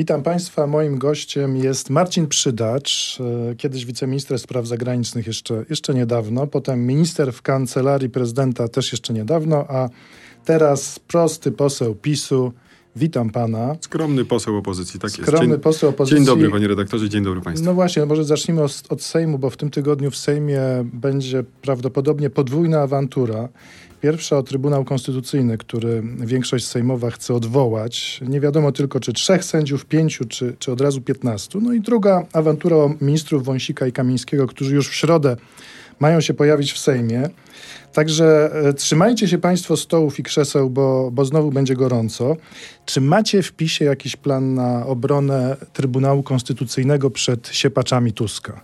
Witam Państwa. Moim gościem jest Marcin Przydacz, e, kiedyś wiceminister spraw zagranicznych jeszcze, jeszcze niedawno, potem minister w kancelarii prezydenta też jeszcze niedawno, a teraz prosty poseł PiSu. Witam pana. Skromny poseł opozycji, tak Skromny jest. Dzień, poseł opozycji. Dzień dobry, panie redaktorze, dzień dobry państwu. No właśnie, może zacznijmy od, od Sejmu, bo w tym tygodniu w Sejmie będzie prawdopodobnie podwójna awantura. Pierwsza o Trybunał Konstytucyjny, który większość sejmowa chce odwołać. Nie wiadomo tylko, czy trzech sędziów, pięciu, czy, czy od razu piętnastu. No i druga awantura o ministrów Wąsika i Kamińskiego, którzy już w środę mają się pojawić w Sejmie. Także e, trzymajcie się Państwo stołów i krzeseł, bo, bo znowu będzie gorąco. Czy macie w PiSie jakiś plan na obronę Trybunału Konstytucyjnego przed siepaczami Tuska?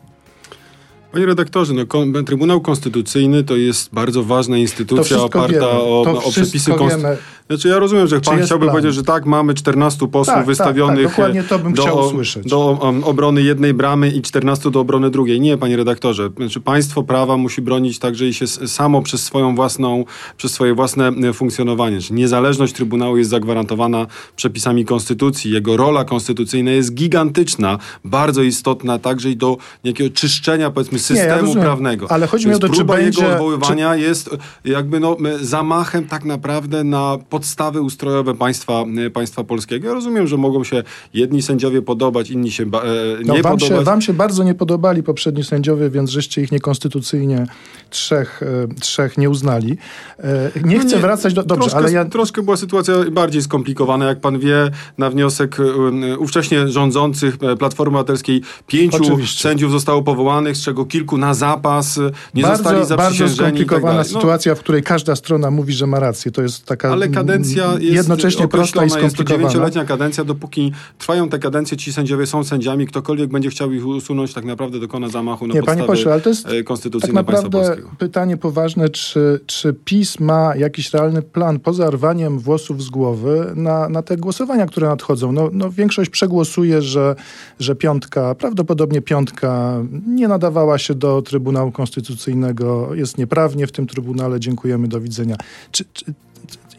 Panie redaktorze, no, Trybunał Konstytucyjny to jest bardzo ważna instytucja oparta o, no, o przepisy konstytucyjne. Znaczy ja rozumiem, że pan chciałby plan? powiedzieć, że tak, mamy 14 posłów tak, wystawionych tak, tak, to bym do, chciał usłyszeć. do um, obrony jednej bramy i 14 do obrony drugiej. Nie, panie redaktorze. Znaczy państwo prawa musi bronić także i się samo przez swoją własną, przez swoje własne e, funkcjonowanie. Czyli niezależność Trybunału jest zagwarantowana przepisami Konstytucji. Jego rola konstytucyjna jest gigantyczna, bardzo istotna także i do jakiego czyszczenia powiedzmy systemu Nie, ja prawnego. Ale chodzi mi o to, czy będzie... jego odwoływania czy... jest jakby no, zamachem tak naprawdę na podstawy ustrojowe państwa, e, państwa polskiego. Ja rozumiem, że mogą się jedni sędziowie podobać, inni się e, nie no, wam podobać. Się, wam się bardzo nie podobali poprzedni sędziowie, więc żeście ich niekonstytucyjnie trzech, e, trzech nie uznali. E, nie no chcę nie, wracać do... Dobrze, troszkę, ale ja... Troszkę była sytuacja bardziej skomplikowana. Jak pan wie, na wniosek e, ówcześnie rządzących e, Platformy Obywatelskiej pięciu Oczywiście. sędziów zostało powołanych, z czego kilku na zapas, nie bardzo, zostali zaprzysiężeni. Bardzo tak skomplikowana tak sytuacja, w której każda strona mówi, że ma rację. To jest taka kadencja jest jednocześnie prosta i skomplikowana. Jest to dziewięcioletnia kadencja, dopóki trwają te kadencje, ci sędziowie są sędziami, ktokolwiek będzie chciał ich usunąć, tak naprawdę dokona zamachu na Nie, podstawy pośle, ale to jest e, konstytucyjne tak naprawdę pytanie poważne, czy, czy PiS ma jakiś realny plan poza rwaniem włosów z głowy na, na te głosowania, które nadchodzą. No, no większość przegłosuje, że, że piątka, prawdopodobnie piątka nie nadawała się do Trybunału Konstytucyjnego, jest nieprawnie w tym Trybunale, dziękujemy, do widzenia. Czy, czy,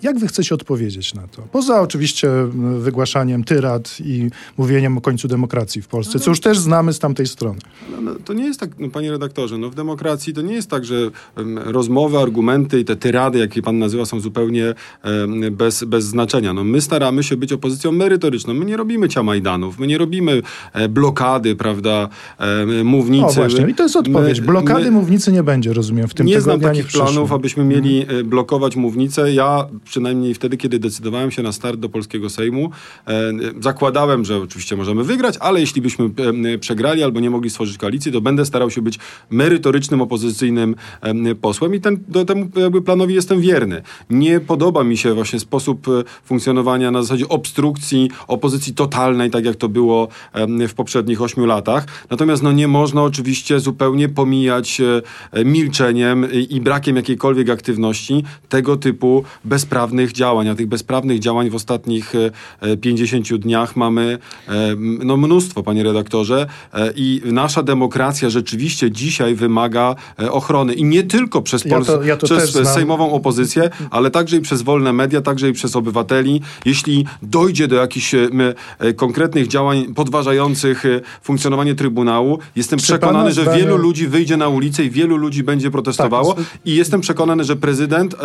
jak wy chcecie odpowiedzieć na to? Poza oczywiście wygłaszaniem tyrad i mówieniem o końcu demokracji w Polsce, co już też znamy z tamtej strony. No, no, to nie jest tak, no, panie redaktorze, no, w demokracji to nie jest tak, że um, rozmowy, argumenty i te tyrady, jakie pan nazywa, są zupełnie um, bez, bez znaczenia. No, my staramy się być opozycją merytoryczną. My nie robimy ciamajdanów, my nie robimy e, blokady, prawda, e, mównicy. O właśnie, i to jest odpowiedź. Blokady my, mównicy nie będzie, rozumiem, w tym Nie znam takich planów, abyśmy mieli hmm. blokować mównicę. Ja przynajmniej wtedy, kiedy decydowałem się na start do polskiego Sejmu, e, zakładałem, że oczywiście możemy wygrać, ale jeśli byśmy e, przegrali albo nie mogli stworzyć koalicji, to będę starał się być merytorycznym, opozycyjnym e, posłem i ten, do temu jakby planowi jestem wierny. Nie podoba mi się właśnie sposób funkcjonowania na zasadzie obstrukcji, opozycji totalnej, tak jak to było w poprzednich ośmiu latach. Natomiast no, nie można oczywiście zupełnie pomijać milczeniem i brakiem jakiejkolwiek aktywności tego typu bezprawnych bezprawnych działań, a tych bezprawnych działań w ostatnich 50 e, dniach mamy e, no, mnóstwo, panie redaktorze, e, i nasza demokracja rzeczywiście dzisiaj wymaga ochrony. I nie tylko przez, ja to, ja to przez sejmową opozycję, ale także i przez wolne media, także i przez obywateli. Jeśli dojdzie do jakichś konkretnych działań podważających funkcjonowanie Trybunału, jestem przekonany, że wielu ludzi wyjdzie na ulicę i wielu ludzi będzie protestowało tak, i jestem przekonany, że prezydent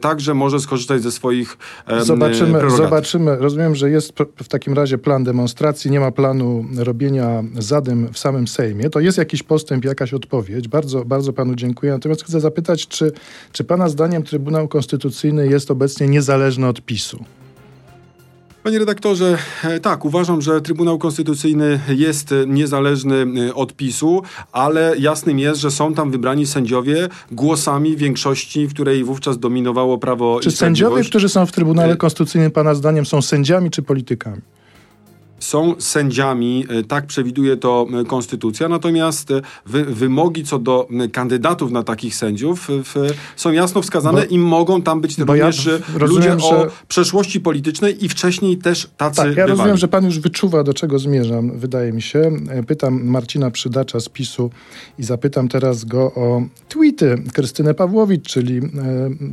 także może skorzystać korzystać ze swoich zobaczymy, zobaczymy. Rozumiem, że jest w takim razie plan demonstracji, nie ma planu robienia zadym w samym Sejmie. To jest jakiś postęp, jakaś odpowiedź. Bardzo, bardzo panu dziękuję. Natomiast chcę zapytać, czy, czy pana zdaniem Trybunał Konstytucyjny jest obecnie niezależny od PiSu? Panie redaktorze, e, tak, uważam, że Trybunał Konstytucyjny jest niezależny e, od PiSu, ale jasnym jest, że są tam wybrani sędziowie głosami większości, w której wówczas dominowało prawo czy i sędziowie, którzy są w Trybunale e, Konstytucyjnym, Pana zdaniem, są sędziami czy politykami? Są sędziami, e, tak przewiduje to e, konstytucja, natomiast e, wy, wymogi co do kandydatów na takich sędziów w, są jasno wskazane bo, i mogą tam być również ja ludzie że... o przeszłości politycznej i wcześniej też tacy Tak, ja bywali. rozumiem, że pan już wyczuwa, do czego zmierzam, wydaje mi się. Pytam Marcina Przydacza z PiSu i zapytam teraz go o tweety Krystyny Pawłowicz, czyli e,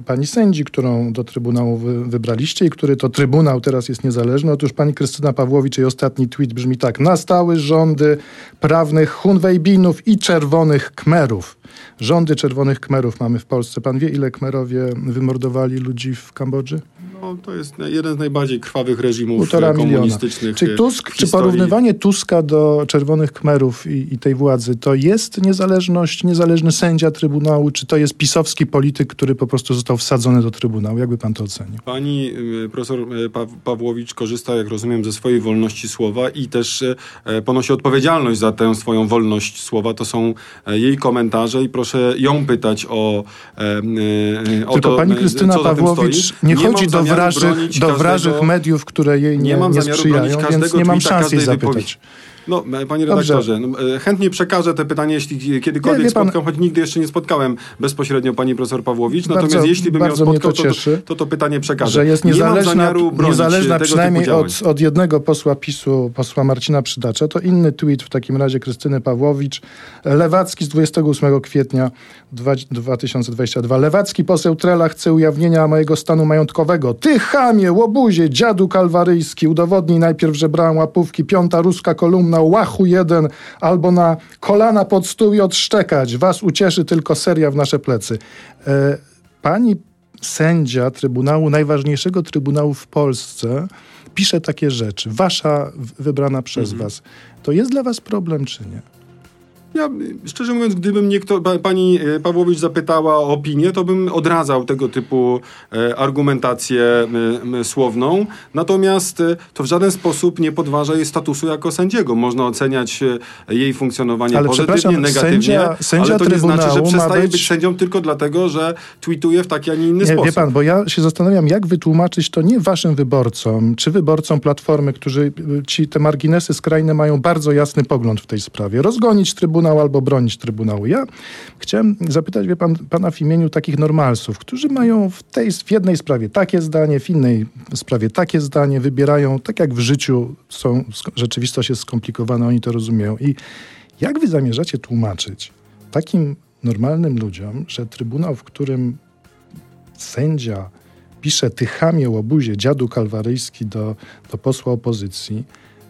pani sędzi, którą do Trybunału wy, wybraliście i który to Trybunał teraz jest niezależny. Otóż pani Krystyna Pawłowicz, ostatni tweet brzmi tak. Nastały rządy prawnych Hunwejbinów i czerwonych kmerów. Rządy czerwonych kmerów mamy w Polsce. Pan wie, ile kmerowie wymordowali ludzi w Kambodży? No, to jest jeden z najbardziej krwawych reżimów Półtora komunistycznych. Czy, Tusk, czy porównywanie Tuska do czerwonych kmerów i, i, tej władzy to jest niezależność, niezależny sędzia Trybunału, czy to jest pisowski polityk, który po prostu został wsadzony do Trybunału? Jakby pan to ocenił? Pani y, profesor pa Pawłowicz korzysta, jak rozumiem, ze swojej wolności słowa i też ponosi odpowiedzialność za tę swoją wolność słowa. To są jej komentarze i proszę ją pytać o, o Tylko to, pani Krystyna Pawłowicz nie, nie chodzi do wrażych, do wrażych mediów, które jej nie, nie, sprzyjają, więc nie mam szans jej zapytać. No, e, panie redaktorze, no, e, chętnie przekażę te pytanie, jeśli kiedykolwiek nie, spotkam, pan... choć nigdy jeszcze nie spotkałem bezpośrednio pani profesor Pawłowicz, natomiast bardzo, jeśli bym ją spotkał, to, cieszy, to, to, to pytanie przekażę. Że jest niezależna, nie niezależna przynajmniej od, od jednego posła PiSu, posła Marcina Przydacza. To inny tweet w takim razie Krystyny Pawłowicz. Lewacki z 28 kwietnia 2022. Lewacki poseł Trela chce ujawnienia mojego stanu majątkowego. Ty chamie, łobuzie, dziadu kalwaryjski, udowodnij najpierw, że brałem łapówki. Piąta ruska kolumna na łachu jeden albo na kolana pod stół i odszczekać. Was ucieszy tylko seria w nasze plecy. E, pani sędzia Trybunału, najważniejszego Trybunału w Polsce, pisze takie rzeczy. Wasza wybrana przez mhm. was. To jest dla was problem, czy nie? Ja, szczerze mówiąc, gdyby mnie kto, pani e, Pawłowicz zapytała o opinię, to bym odradzał tego typu e, argumentację e, słowną. Natomiast e, to w żaden sposób nie podważa jej statusu jako sędziego. Można oceniać e, jej funkcjonowanie ale pozytywnie, negatywnie, sędzia, sędzia ale to nie znaczy, że przestaje być... być... sędzią tylko dlatego, że tweetuje w taki, a nie inny nie, sposób. Wie pan, bo ja się zastanawiam, jak wytłumaczyć to nie waszym wyborcom, czy wyborcom Platformy, którzy ci te marginesy skrajne mają bardzo jasny pogląd w tej sprawie. Rozgonić Trybunał Albo bronić Trybunału. Ja chciałem zapytać wie pan, pana w imieniu takich normalsów, którzy mają w, tej, w jednej sprawie takie zdanie, w innej sprawie takie zdanie, wybierają, tak jak w życiu są, rzeczywistość jest skomplikowana, oni to rozumieją. I jak wy zamierzacie tłumaczyć takim normalnym ludziom, że Trybunał, w którym sędzia pisze tychamie łobuzie dziadu kalwaryjski do, do posła opozycji,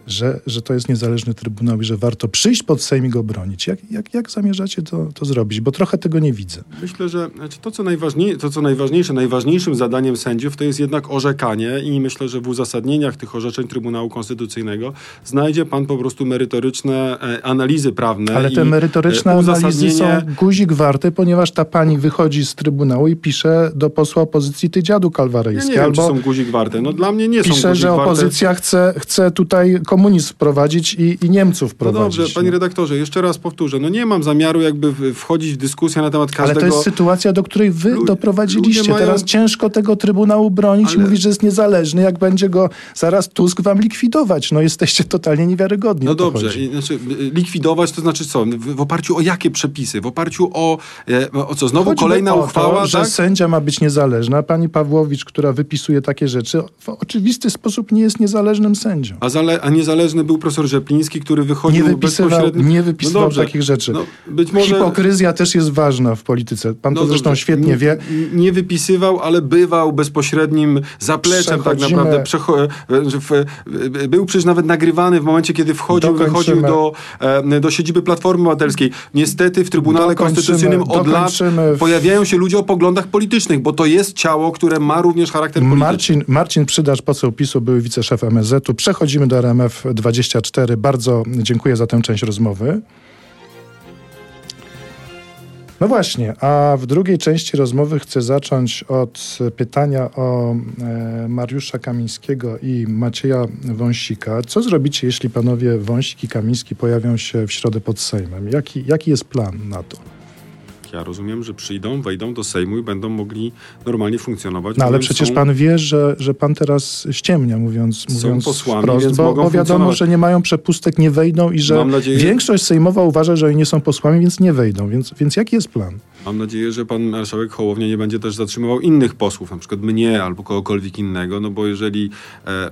że, że to jest niezależny trybunał i że warto przyjść pod Sejm i go bronić. Jak, jak, jak zamierzacie to, to zrobić? Bo trochę tego nie widzę. Myślę, że znaczy to, co najważniejsze, to, co najważniejsze, najważniejszym zadaniem sędziów to jest jednak orzekanie i myślę, że w uzasadnieniach tych orzeczeń Trybunału Konstytucyjnego znajdzie pan po prostu merytoryczne e, analizy prawne. Ale te merytoryczne e, analizy są guzik warte, ponieważ ta pani wychodzi z Trybunału i pisze do posła opozycji ty dziadu kalwaryjski. Ja nie albo wiem, czy są guzik warte. No dla mnie nie pisze, są guzik że opozycja warte. chce, chce tutaj komunizm wprowadzić i, i Niemców wprowadzić. No dobrze, panie redaktorze, jeszcze raz powtórzę. No nie mam zamiaru jakby wchodzić w dyskusję na temat każdego... Ale to jest sytuacja, do której wy Lu doprowadziliście. Mają... Teraz ciężko tego Trybunału bronić Ale... i mówić, że jest niezależny, jak będzie go zaraz Tusk wam likwidować. No jesteście totalnie niewiarygodni. No dobrze, znaczy, likwidować to znaczy co? W, w, oparciu o jakie przepisy? W oparciu o, e, o co? Znowu kolejna o uchwała, to, że tak? sędzia ma być niezależna. Pani Pawłowicz, która wypisuje takie rzeczy, w oczywisty sposób nie jest niezależnym sędzią. A, zale, a nie niezależny był profesor Rzepliński, który wychodził nie wypisywał, bezpośrednio... Nie wypisywał no takich rzeczy. No, być może... Hipokryzja też jest ważna w polityce. Pan no to zresztą dobrze. świetnie nie, wie. Nie wypisywał, ale bywał bezpośrednim zapleczem tak naprawdę. Przecho... Był przecież nawet nagrywany w momencie, kiedy wchodził, wychodził do, e, do siedziby Platformy Obywatelskiej. Niestety w Trybunale dokończymy, Konstytucyjnym od lat pojawiają się ludzie o poglądach politycznych, bo to jest ciało, które ma również charakter polityczny. Marcin, Marcin Przydacz, poseł PiSu, były wiceszef MSZ-u. Przechodzimy do RMF 24. Bardzo dziękuję za tę część rozmowy. No właśnie, a w drugiej części rozmowy chcę zacząć od pytania o e, Mariusza Kamińskiego i Macieja Wąsika. Co zrobicie, jeśli panowie Wąsik i Kamiński pojawią się w środę pod Sejmem? Jaki, jaki jest plan na to? Ja rozumiem, że przyjdą, wejdą do Sejmu i będą mogli normalnie funkcjonować. No ale przecież są... pan wie, że, że pan teraz ściemnia, mówiąc, mówiąc są posłami, wprost, bo, bo wiadomo, że nie mają przepustek, nie wejdą i że nadzieję... większość sejmowa uważa, że oni nie są posłami, więc nie wejdą. Więc, więc jaki jest plan? Mam nadzieję, że pan marszałek Hołownia nie będzie też zatrzymywał innych posłów, na przykład mnie albo kogokolwiek innego, no bo jeżeli e,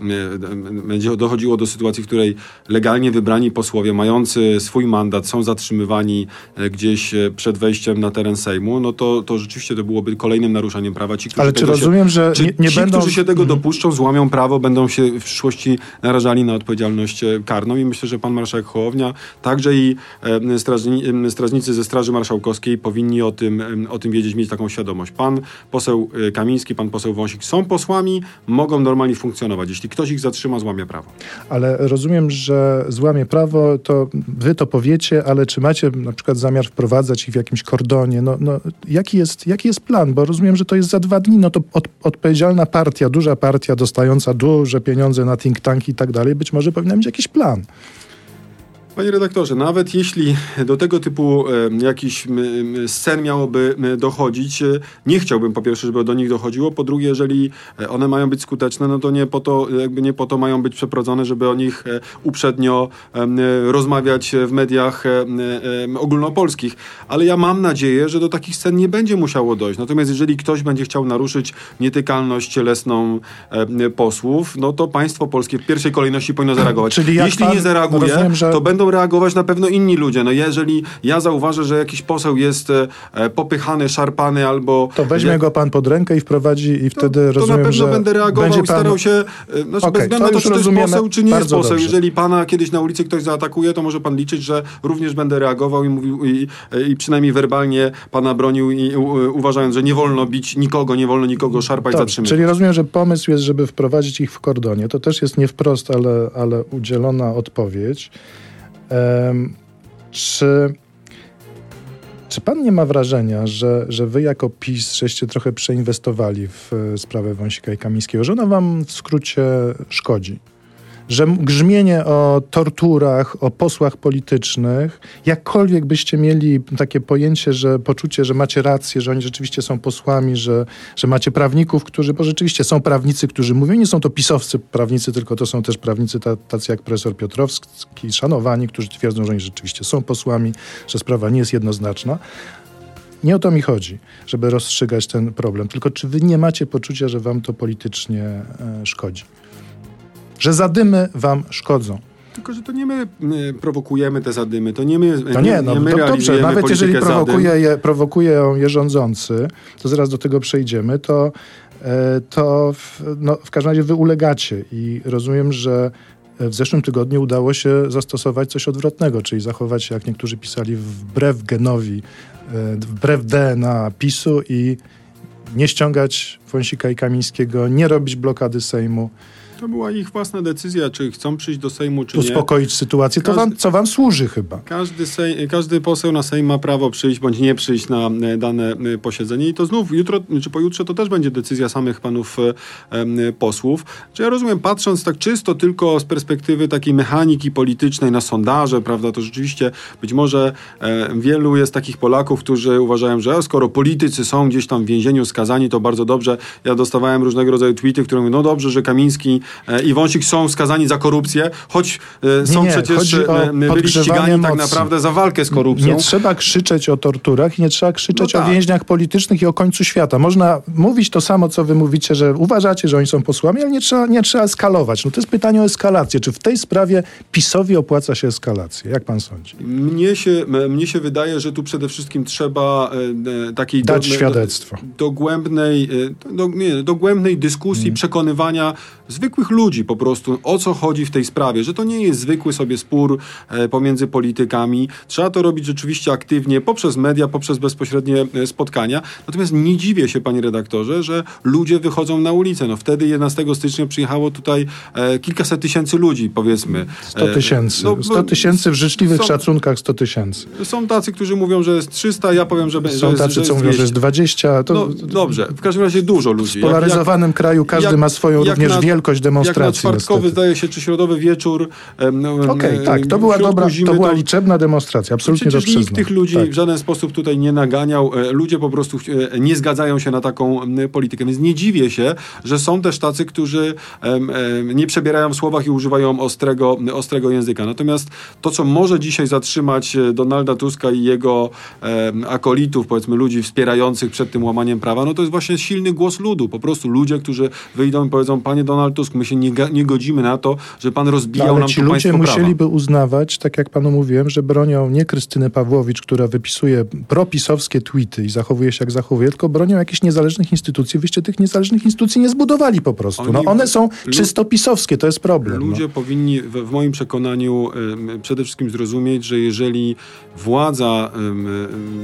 będzie dochodziło do sytuacji, w której legalnie wybrani posłowie mający swój mandat są zatrzymywani e, gdzieś e, przed wejściem na teren Sejmu, no to, to rzeczywiście to byłoby kolejnym naruszaniem prawa. Ci, Ale czy rozumiem, się, że czy nie, nie ci, będą... którzy się tego dopuszczą, złamią prawo, będą się w przyszłości narażali na odpowiedzialność e, karną i myślę, że pan marszałek Hołownia, także i strażni, strażnicy ze Straży Marszałkowskiej powinni o tym, e, o tym wiedzieć, mieć taką świadomość. Pan poseł e, Kamiński, pan poseł Wąsik są posłami, mogą normalnie funkcjonować. Jeśli ktoś ich zatrzyma, złamie prawo. Ale rozumiem, że złamie prawo, to wy to powiecie, ale czy macie na przykład zamiar wprowadzać ich w jakimś kordonie? No, no, jaki, jest, jaki jest plan? Bo rozumiem, że to jest za dwa dni. No to od, odpowiedzialna partia, duża partia dostająca duże pieniądze na think tanki i tak dalej, być może powinna mieć jakiś plan. Panie redaktorze, nawet jeśli do tego typu e, jakichś scen miałoby dochodzić, e, nie chciałbym po pierwsze, żeby do nich dochodziło, po drugie, jeżeli e, one mają być skuteczne, no to nie po to, jakby nie po to mają być przeprowadzone, żeby o nich e, uprzednio e, rozmawiać w mediach e, m, e, ogólnopolskich. Ale ja mam nadzieję, że do takich scen nie będzie musiało dojść. Natomiast jeżeli ktoś będzie chciał naruszyć nietykalność cielesną posłów, no to państwo polskie w pierwszej kolejności powinno zareagować. Czyli jeśli nie zareaguje, rozumiem, że- to będą reagować na pewno inni ludzie. No jeżeli ja zauważę, że jakiś poseł jest e, e, popychany, szarpany albo... To weźmie go pan pod rękę i wprowadzi i wtedy to rozumiem, na pewno będę reagował będzie i starał się, e, znaczy Okej, bez względu to na to, czy to jest poseł, czy nie jest poseł. dobrze. Jeżeli pana kiedyś na ulicy ktoś zaatakuje, to może pan liczyć, że również będę reagował i mówił i, i przynajmniej werbalnie pana bronił i u, uważając, że nie wolno bić nikogo, nie wolno nikogo szarpać, Dobrze, zatrzymywać. czyli rozumiem, że pomysł jest, żeby wprowadzić ich w kordonie. To też jest nie wprost, ale, ale udzielona odpowiedź. Czy, czy pan nie ma wrażenia, że, że wy jako PiS żeście trochę przeinwestowali w e, sprawę Wąsika i Kamińskiego, że ona wam w skrócie szkodzi? Że grzmienie o torturach, o posłach politycznych, jakkolwiek byście mieli takie pojęcie, że poczucie, że macie rację, że oni rzeczywiście są posłami, że, że macie prawników, którzy, bo rzeczywiście są prawnicy, którzy mówią, nie są to pisowcy prawnicy, tylko to są też prawnicy ta, tacy jak profesor Piotrowski, szanowani, którzy twierdzą, że oni rzeczywiście są posłami, że sprawa nie jest jednoznaczna. Nie o to mi chodzi, żeby rozstrzygać ten problem, tylko czy wy nie macie poczucia, że wam to politycznie e, szkodzi? Że zadymy wam szkodzą. Tylko, że to nie my, my prowokujemy te zadymy, to nie my To nie, no my to dobrze, nawet jeżeli zadym. prowokuje je, prowokują je rządzący, to zaraz do tego przejdziemy, to, e, to w, no, w każdym razie wy ulegacie i rozumiem, że w zeszłym tygodniu udało się zastosować coś odwrotnego, czyli zachować się, jak niektórzy pisali, wbrew genowi, e, wbrew DNA PiSu i nie ściągać Wąsika i Kamińskiego, nie robić blokady Sejmu, To była ich własna decyzja, czy chcą przyjść do Sejmu, czy nie. uspokoić sytuację. To wam, co wam służy chyba. Każdy, sej, każdy poseł na Sejm ma prawo przyjść bądź nie przyjść na e, dane e, posiedzenie i to znów jutro czy pojutrze to też będzie decyzja samych panów e, posłów. Czy ja rozumiem, patrząc tak czysto tylko z perspektywy takiej mechaniki politycznej na sondaże, prawda, to rzeczywiście być może e, wielu jest takich Polaków, którzy uważają, że skoro politycy są gdzieś tam w więzieniu skazani, to bardzo dobrze. Ja dostawałem różnego rodzaju tweety, które mówią, no dobrze, że Kamiński i Wąsik są skazani za korupcję, choć e, są nie, przecież chodzi o e, byli ścigani tak emocji. naprawdę za walkę z korupcją. Nie trzeba krzyczeć o torturach i nie trzeba krzyczeć No o tak. więźniach politycznych i o końcu świata. Można mówić to samo, co wy mówicie, że uważacie, że oni są posłami, ale nie trzeba, nie trzeba eskalować. No to jest pytanie o eskalację. Czy w tej sprawie PiSowi opłaca się eskalacja? Jak pan sądzi? Mnie się, mnie się wydaje, że tu przede wszystkim trzeba e, e, takiej Dać świadectwo. dogłębnej, e, do, nie, dogłębnej dyskusji, Mm. przekonywania zwykłych ludzi po prostu, o co chodzi w tej sprawie, że to nie jest zwykły sobie spór e, pomiędzy politykami. Trzeba to robić rzeczywiście aktywnie poprzez media, poprzez bezpośrednie e, spotkania. Natomiast nie dziwię się, panie redaktorze, że ludzie wychodzą na ulicę. No wtedy 11 stycznia przyjechało tutaj e, kilkaset tysięcy ludzi, powiedzmy. 100 E, tysięcy. no, 100 tysięcy w życzliwych są- szacunkach 100 tysięcy. Są tacy, którzy mówią, że jest 300, ja powiem, że, że Są jest, tacy, że co jest mówią, że 200. jest 20. To No dobrze, w każdym razie dużo ludzi. w polaryzowanym kraju każdy jak- ma swoją jak również na- wielkość demonstracji. Jak na czwartkowy, niestety. zdaje się, czy środowy wieczór. Okej, em, tak, to była dobra, zimy to była liczebna demonstracja, absolutnie to Przecież nikt przyznam. tych ludzi Tak. w żaden sposób tutaj nie naganiał. E, Ludzie po prostu e, nie zgadzają się na taką politykę. Więc nie dziwię się, że są też tacy, którzy nie przebierają w słowach i używają ostrego, ostrego języka. Natomiast to, co może dzisiaj zatrzymać e, Donalda Tuska i jego akolitów, powiedzmy ludzi wspierających przed tym łamaniem prawa, no to jest właśnie silny głos ludu. Po prostu ludzie, którzy wyjdą i powiedzą, panie Donald Tusk, my się nie, nie godzimy na to, że pan No, rozbijał ale nam ci tu ludzie państwo prawa. musieliby uznawać, tak jak panu mówiłem, że bronią nie Krystyny Pawłowicz, która wypisuje propisowskie tweety i zachowuje się jak zachowuje, tylko bronią jakichś niezależnych instytucji. Wyście tych niezależnych instytucji nie zbudowali po prostu. No, Oni- one są czysto pisowskie, to jest problem. no. Ludzie powinni, w, w moim przekonaniu, em, przede wszystkim zrozumieć, że jeżeli władza em,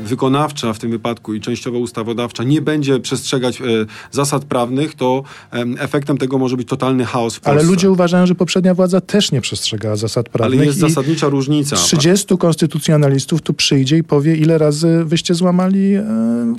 wykonawcza w tym wypadku i częściowo ustawodawcza nie będzie przestrzegać e, zasad prawnych, to em, efektem tego może być totalny chaos w Polsce. Ale ludzie uważają, że poprzednia władza też nie przestrzegała zasad Ale prawnych. jest i zasadnicza różnica. 30 konstytucjonalistów tu przyjdzie i powie, ile razy wyście złamali e,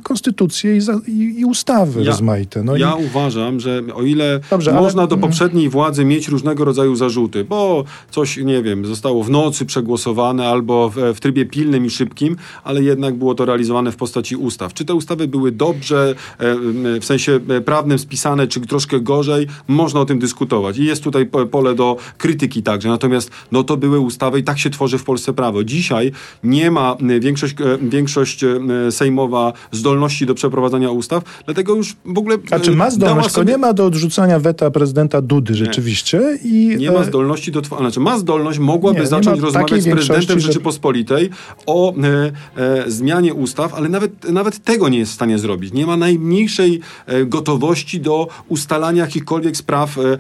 konstytucję i, za, i, i ustawy Ja- rozmaite. No ja i, uważam, że o ile Dobrze, ale- można do mm. poprzedniej władzy mieć różnego rodzaju zarzuty, bo coś, nie wiem, zostało w nocy przegłosowane albo w, w trybie pilnym i szybkim, ale jednak było to realizowane w postaci ustaw. Czy te ustawy były dobrze, e, w sensie e, prawnym spisane, czy troszkę gorzej, można o tym dyskutować. I jest tutaj po- pole do krytyki także. Natomiast no to były ustawy i tak się tworzy w Polsce prawo. Dzisiaj nie ma m, większość, e, większość e, sejmowa zdolności do przeprowadzania ustaw, dlatego już w ogóle a czy ma zdolność, sobie- nie ma do odrzucania weta prezydenta Dudy rzeczywiście. I, Nie ma e, zdolności do tworzenia. Znaczy, ma zdolność, mogłaby Nie, nie zacząć ma rozmawiać z prezydentem Rzeczypospolitej o e, e, zmianie ustaw, ale nawet, nawet tego nie jest w stanie zrobić. Nie ma najmniejszej e, gotowości do ustalania jakichkolwiek spraw e,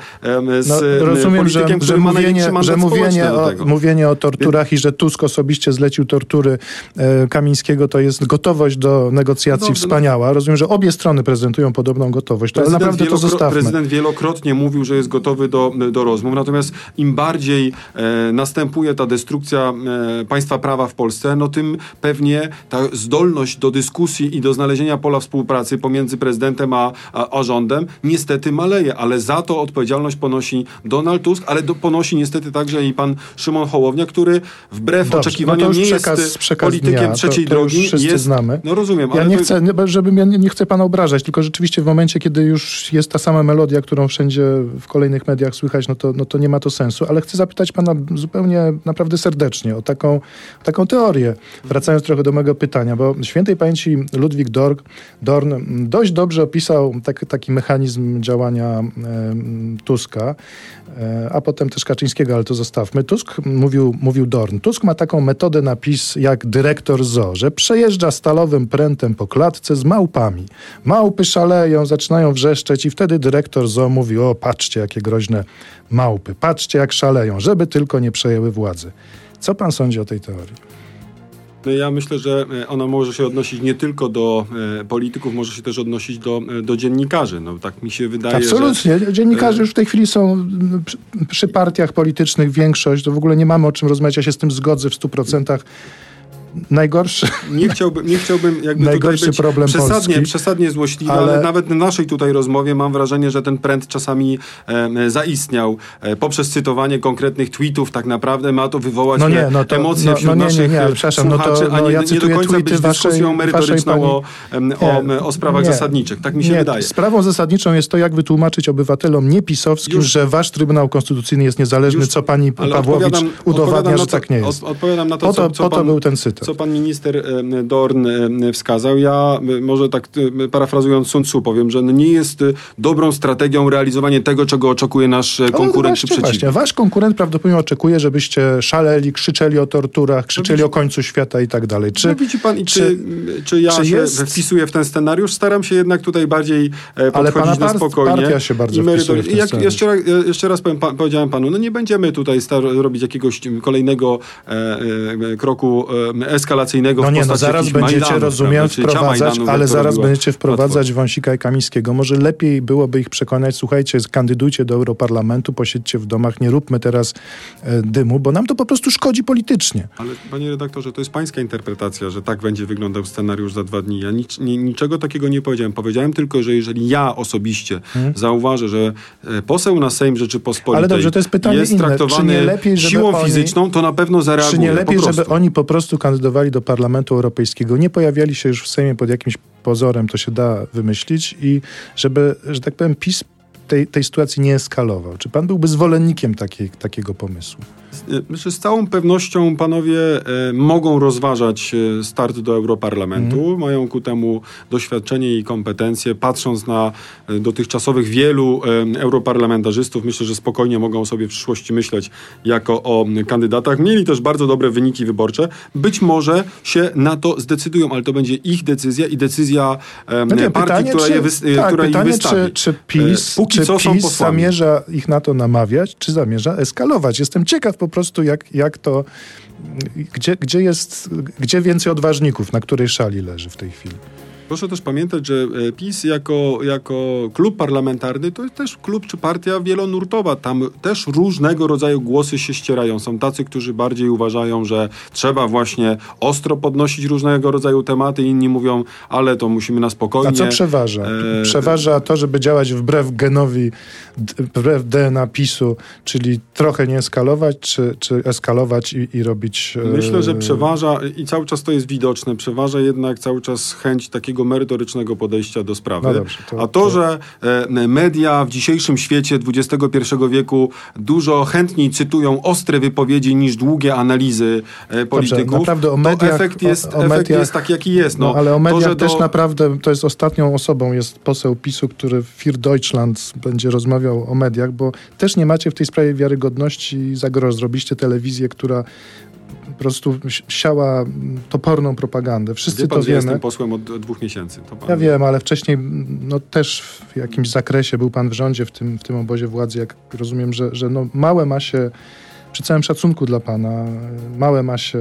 z No, rozumiem, że, politykiem, że, ma mówienie, że mówienie, o, mówienie o torturach i że Tusk osobiście zlecił tortury e, Kamińskiego, to jest gotowość do negocjacji no. wspaniała. Rozumiem, że obie strony prezentują podobną gotowość, to, naprawdę to zostawmy. prezydent wielokrotnie mówił, że jest gotowy do, do rozmów, natomiast im bardziej e, następuje ta destrukcja e, państwa prawa w Polsce, no tym pewnie ta zdolność do dyskusji i do znalezienia pola współpracy pomiędzy prezydentem a, a, a rządem niestety maleje, ale za to odpowiedzialność ponosi Donald Tusk, ale do, ponosi niestety także i pan Szymon Hołownia, który wbrew Dobrze, oczekiwaniom no to już nie przekaz- jest przekaz politykiem dnia. trzeciej To- to drogi. wszyscy jest, znamy. No rozumiem, Ja ale nie to- chcę, nie, żebym ja nie, nie chcę pana obrażać, tylko rzeczywiście w momencie, kiedy już jest ta sama melodia, którą wszędzie w kolejnych mediach słychać, no to, no to nie ma to sensu. Ale chcę zapytać pana zupełnie naprawdę serdecznie o taką, o taką teorię, wracając trochę do mego pytania, bo świętej pamięci Ludwik Dorn, Dorn dość dobrze opisał tak, taki mechanizm działania Tuska, e, a potem też Kaczyńskiego, ale to zostawmy. Tusk mówił, mówił Dorn. Tusk ma taką metodę na PiS jak dyrektor zoo, że przejeżdża stalowym prętem po klatce z małpami. Małpy szaleją, zaczynają wrzeszczeć i wtedy dyrektor zoo mówi, o patrzcie jakie groźne małpy, patrzcie jak szaleją, żeby tylko nie przejęły władzy. Co pan sądzi o tej teorii? No ja myślę, że e, ona może się odnosić nie tylko do e, polityków, może się też odnosić do, e, do dziennikarzy. No, tak mi się wydaje, że... Absolutnie. Dziennikarze już w tej chwili są przy, przy partiach politycznych większość, to w ogóle nie mamy o czym rozmawiać, ja się z tym zgodzę w 100%. Najgorszy, Nie chciałbym, nie chciałbym jakby Najgorszy tutaj być problem przesadnie, Polski. przesadnie złośliwy, ale... Ale- nawet w naszej tutaj rozmowie mam wrażenie, że ten pręd czasami e, zaistniał. E, poprzez cytowanie konkretnych tweetów tak naprawdę ma to wywołać No nie, e, no to- emocje no- wśród no nie, nie, naszych nie, e, przepraszam, no to- słuchaczy, a nie, ja nie do końca być tweety waszej- dyskusją merytoryczną waszej o, o, Nie, o sprawach nie. zasadniczych. Tak mi się nie, wydaje. Sprawą zasadniczą jest to, jak wytłumaczyć obywatelom niepisowskim, Już- że wasz Trybunał Konstytucyjny jest niezależny, Już- co pani Pawłowicz udowadnia, że tak nie jest. Od, odpowiadam na to, Po to, co, co po to pan, był ten cytat. Co pan minister e, Dorn e, wskazał. Ja e, może tak parafrazując Sun Tzu powiem, że nie jest dobrą strategią realizowanie tego, czego oczekuje nasz Ale konkurent czy właśnie, przeciwnik. właśnie. Wasz konkurent prawdopodobnie oczekuje, żebyście szaleli, krzyczeli o torturach, krzyczeli widzi- o końcu świata i tak dalej. Czy, no widzi pan, i czy, czy- czy, ja czy się jest- wpisuję w ten scenariusz? Staram się jednak tutaj bardziej podchodzić na spokojnie. partia się bardzo i jak, jeszcze, raz- jeszcze raz powiem, pa, powiedziałem panu, no nie będziemy tutaj robić jakiegoś kolejnego e, e, kroku eskalacyjnego no nie, no zaraz będziecie, Majdanów, rozumiem, wprowadzać, Majdanu, ale zaraz będziecie wprowadzać. Wąsika i Kamińskiego. Może lepiej byłoby ich przekonać, słuchajcie, kandydujcie do Europarlamentu, posiedźcie w domach, nie róbmy teraz e, dymu, bo nam to po prostu szkodzi politycznie. Ale panie redaktorze, to jest pańska interpretacja, że tak będzie wyglądał scenariusz za dwa dni. Ja nic, ni, niczego takiego nie powiedziałem. Powiedziałem tylko, że jeżeli ja osobiście zauważę, że e, poseł na Sejm Rzeczypospolitej Ale dobrze, to jest pytanie jest inne. Czy traktowany nie lepiej, żeby siłą oni- fizyczną, to na pewno zareaguje. Czy nie lepiej, żeby oni po prostu kandydowali do Parlamentu Europejskiego, nie pojawiali się już w Sejmie pod jakimś pozorem, to się da wymyślić i żeby, że tak powiem, PiS tej, tej sytuacji nie eskalował. Czy pan byłby zwolennikiem takiej, takiego pomysłu? Myślę, z całą pewnością panowie e, mogą rozważać e, start do Europarlamentu. Mhm. Mają ku temu doświadczenie i kompetencje. Patrząc na e, dotychczasowych wielu europarlamentarzystów, myślę, że spokojnie mogą sobie w przyszłości myśleć jako o kandydatach. Mieli też bardzo dobre wyniki wyborcze. Być może się na to zdecydują, ale to będzie ich decyzja i decyzja No partii, pytanie, która, czy, je, wys, tak, która ich pytanie wystawi. czy, czy PiS, E, póki czy co PiS zamierza ich na to namawiać, czy zamierza eskalować? Jestem ciekaw po prostu, jak, jak to, gdzie, gdzie jest, gdzie więcej odważników, na której szali leży w tej chwili. Proszę też pamiętać, że e, PiS jako, jako klub parlamentarny to jest też klub czy partia wielonurtowa. Tam też różnego rodzaju głosy się ścierają. Są tacy, którzy bardziej uważają, że trzeba właśnie ostro podnosić różnego rodzaju tematy. Inni mówią, ale to musimy na spokojnie. A co przeważa? E, Przeważa to, żeby działać wbrew genowi, wbrew DNA PiSu, czyli trochę nie eskalować, czy, czy eskalować i, i robić... e, Myślę, że przeważa i cały czas to jest widoczne, przeważa jednak cały czas chęć takiego merytorycznego podejścia do sprawy. No dobrze, to- A to, to- że e, media w dzisiejszym świecie XXI wieku dużo chętniej cytują ostre wypowiedzi niż długie analizy e, polityków, naprawdę o mediach- to efekt jest, o- o efekt mediach- jest taki, jaki jest. No, No, ale o to, mediach że też to- naprawdę, to jest ostatnią osobą, jest poseł PiSu, który w Fir Deutschland będzie rozmawiał o mediach, bo też nie macie w tej sprawie wiarygodności za grosz. Zrobiliście telewizję, która po prostu si- siała toporną propagandę. Wszyscy Wie pan, to że jestem wiemy. posłem od dwóch miesięcy. Ja wiem, ale wcześniej no, też w jakimś zakresie był pan w rządzie w tym, w tym obozie władzy, jak rozumiem, że, że no, małe ma się, przy całym szacunku dla pana, małe ma się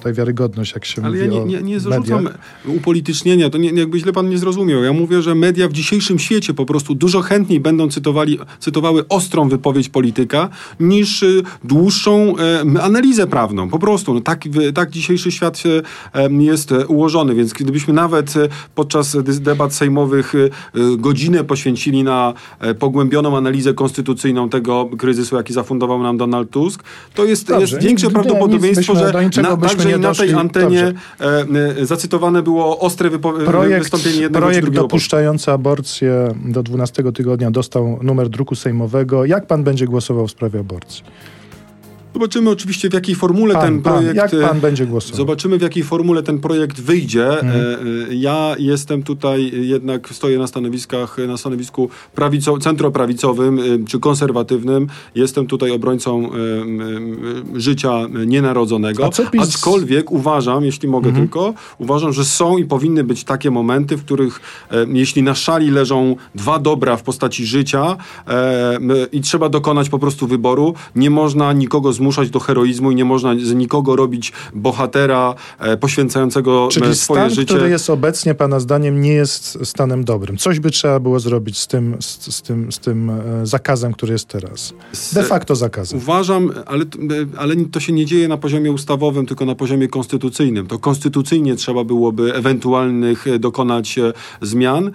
tutaj wiarygodność, jak się Ale mówi ja nie, nie, nie zarzucam mediach. upolitycznienia, to nie, jakby źle pan nie zrozumiał. Ja mówię, że media w dzisiejszym świecie po prostu dużo chętniej będą cytowali, cytowały ostrą wypowiedź polityka niż y, dłuższą e, analizę prawną. Po prostu. No, tak, tak dzisiejszy świat em, jest e, ułożony, więc gdybyśmy nawet e, podczas debat sejmowych e, e, godzinę poświęcili na e, pogłębioną analizę konstytucyjną tego kryzysu, jaki zafundował nam Donald Tusk, to jest, Dobrze, jest większe prawdopodobieństwo, że na, także i na tej antenie Dobrze. e, e, zacytowane było ostre wypo- Projekt, wystąpienie jednego projekt dopuszczający aborcję do 12 tygodnia dostał numer druku sejmowego. Jak pan będzie głosował w sprawie aborcji? Zobaczymy oczywiście w jakiej formule Pan, ten pan, projekt... jak e, pan będzie głosował? Zobaczymy, w jakiej formule ten projekt wyjdzie. Mhm. E, e, Ja jestem tutaj jednak, stoję na stanowiskach, na stanowisku prawico, centroprawicowym e, czy konserwatywnym. Jestem tutaj obrońcą e, e, życia nienarodzonego. A co PiS- Aczkolwiek uważam, jeśli mogę Mhm. tylko, uważam, że są i powinny być takie momenty, w których e, jeśli na szali leżą dwa dobra w postaci życia e, i trzeba dokonać po prostu wyboru, nie można nikogo zmuszać do heroizmu i nie można z nikogo robić bohatera e, poświęcającego Czyli e, swoje stan, życie. który jest obecnie, pana zdaniem, nie jest stanem dobrym. Coś by trzeba było zrobić z tym, z, z tym, z tym e, zakazem, który jest teraz. De facto zakazem. Uważam, ale, ale to się nie dzieje na poziomie ustawowym, tylko na poziomie konstytucyjnym. To konstytucyjnie trzeba byłoby ewentualnych dokonać zmian,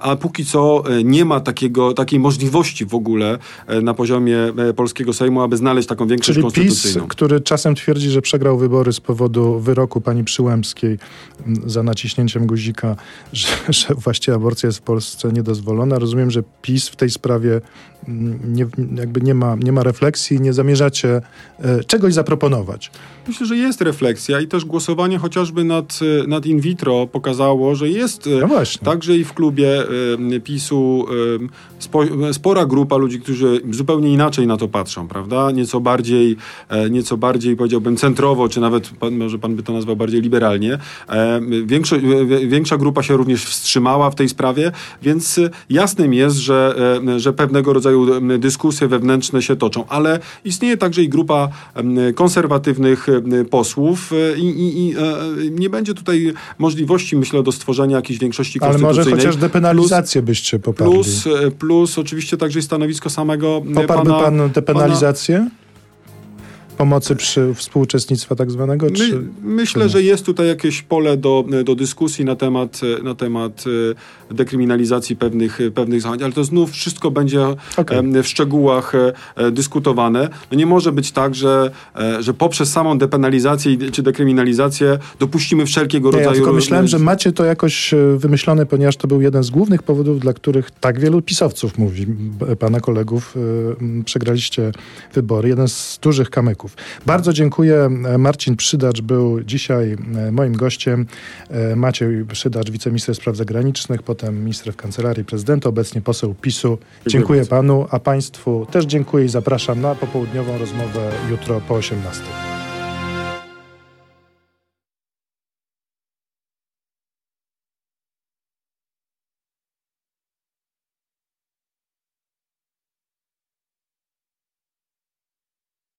a póki co nie ma takiego, takiej możliwości w ogóle na poziomie polskiego Sejmu, aby znaleźć taką większość Czyli PiS, który czasem twierdzi, że przegrał wybory z powodu wyroku pani Przyłębskiej m, za naciśnięciem guzika, że, że właściwie aborcja jest w Polsce niedozwolona. Rozumiem, że PiS w tej sprawie m, nie, jakby nie ma, nie ma refleksji, nie zamierzacie e, czegoś zaproponować. Myślę, że jest refleksja i też głosowanie chociażby nad, e, nad in vitro pokazało, że jest e, No także i w klubie e, PiSu e, spo, spora grupa ludzi, którzy zupełnie inaczej na to patrzą, prawda? Nieco bardziej e, nieco bardziej powiedziałbym centrowo, czy nawet pan, może pan by to nazwał bardziej liberalnie. E, większo, większa grupa się również wstrzymała w tej sprawie, więc jasnym jest, że, e, że pewnego rodzaju dyskusje wewnętrzne się toczą, ale istnieje także i grupa konserwatywnych posłów e, i, i, i e, nie będzie tutaj możliwości, myślę, do stworzenia jakiejś większości Ale może konstytucyjnej. chociaż depenalizację byście poparli. Plus, e, plus oczywiście także i stanowisko samego e, Poparłby pana... pan depenalizację? Pomocy przy współuczestnictwa tak zwanego? My, Czy... myślę, że jest tutaj jakieś pole do, do dyskusji na temat, na temat e, dekryminalizacji pewnych, pewnych zachowań, ale to znów wszystko będzie em, w szczegółach e, dyskutowane. No nie może być tak, że, e, że poprzez samą depenalizację czy dekryminalizację dopuścimy wszelkiego Nie, ja rodzaju... tylko myślałem, że macie to jakoś e, wymyślone, ponieważ to był jeden z głównych powodów, dla których tak wielu pisowców mówi, pana kolegów, e, przegraliście wybory. Jeden z dużych kamyków. Bardzo dziękuję. Marcin Przydacz był dzisiaj e, moim gościem. E, Maciej Przydacz, wiceminister spraw zagranicznych, potem minister w kancelarii prezydenta, obecnie poseł PiSu. Dziękuję bardzo. panu, a państwu też dziękuję i zapraszam na popołudniową rozmowę jutro po 18.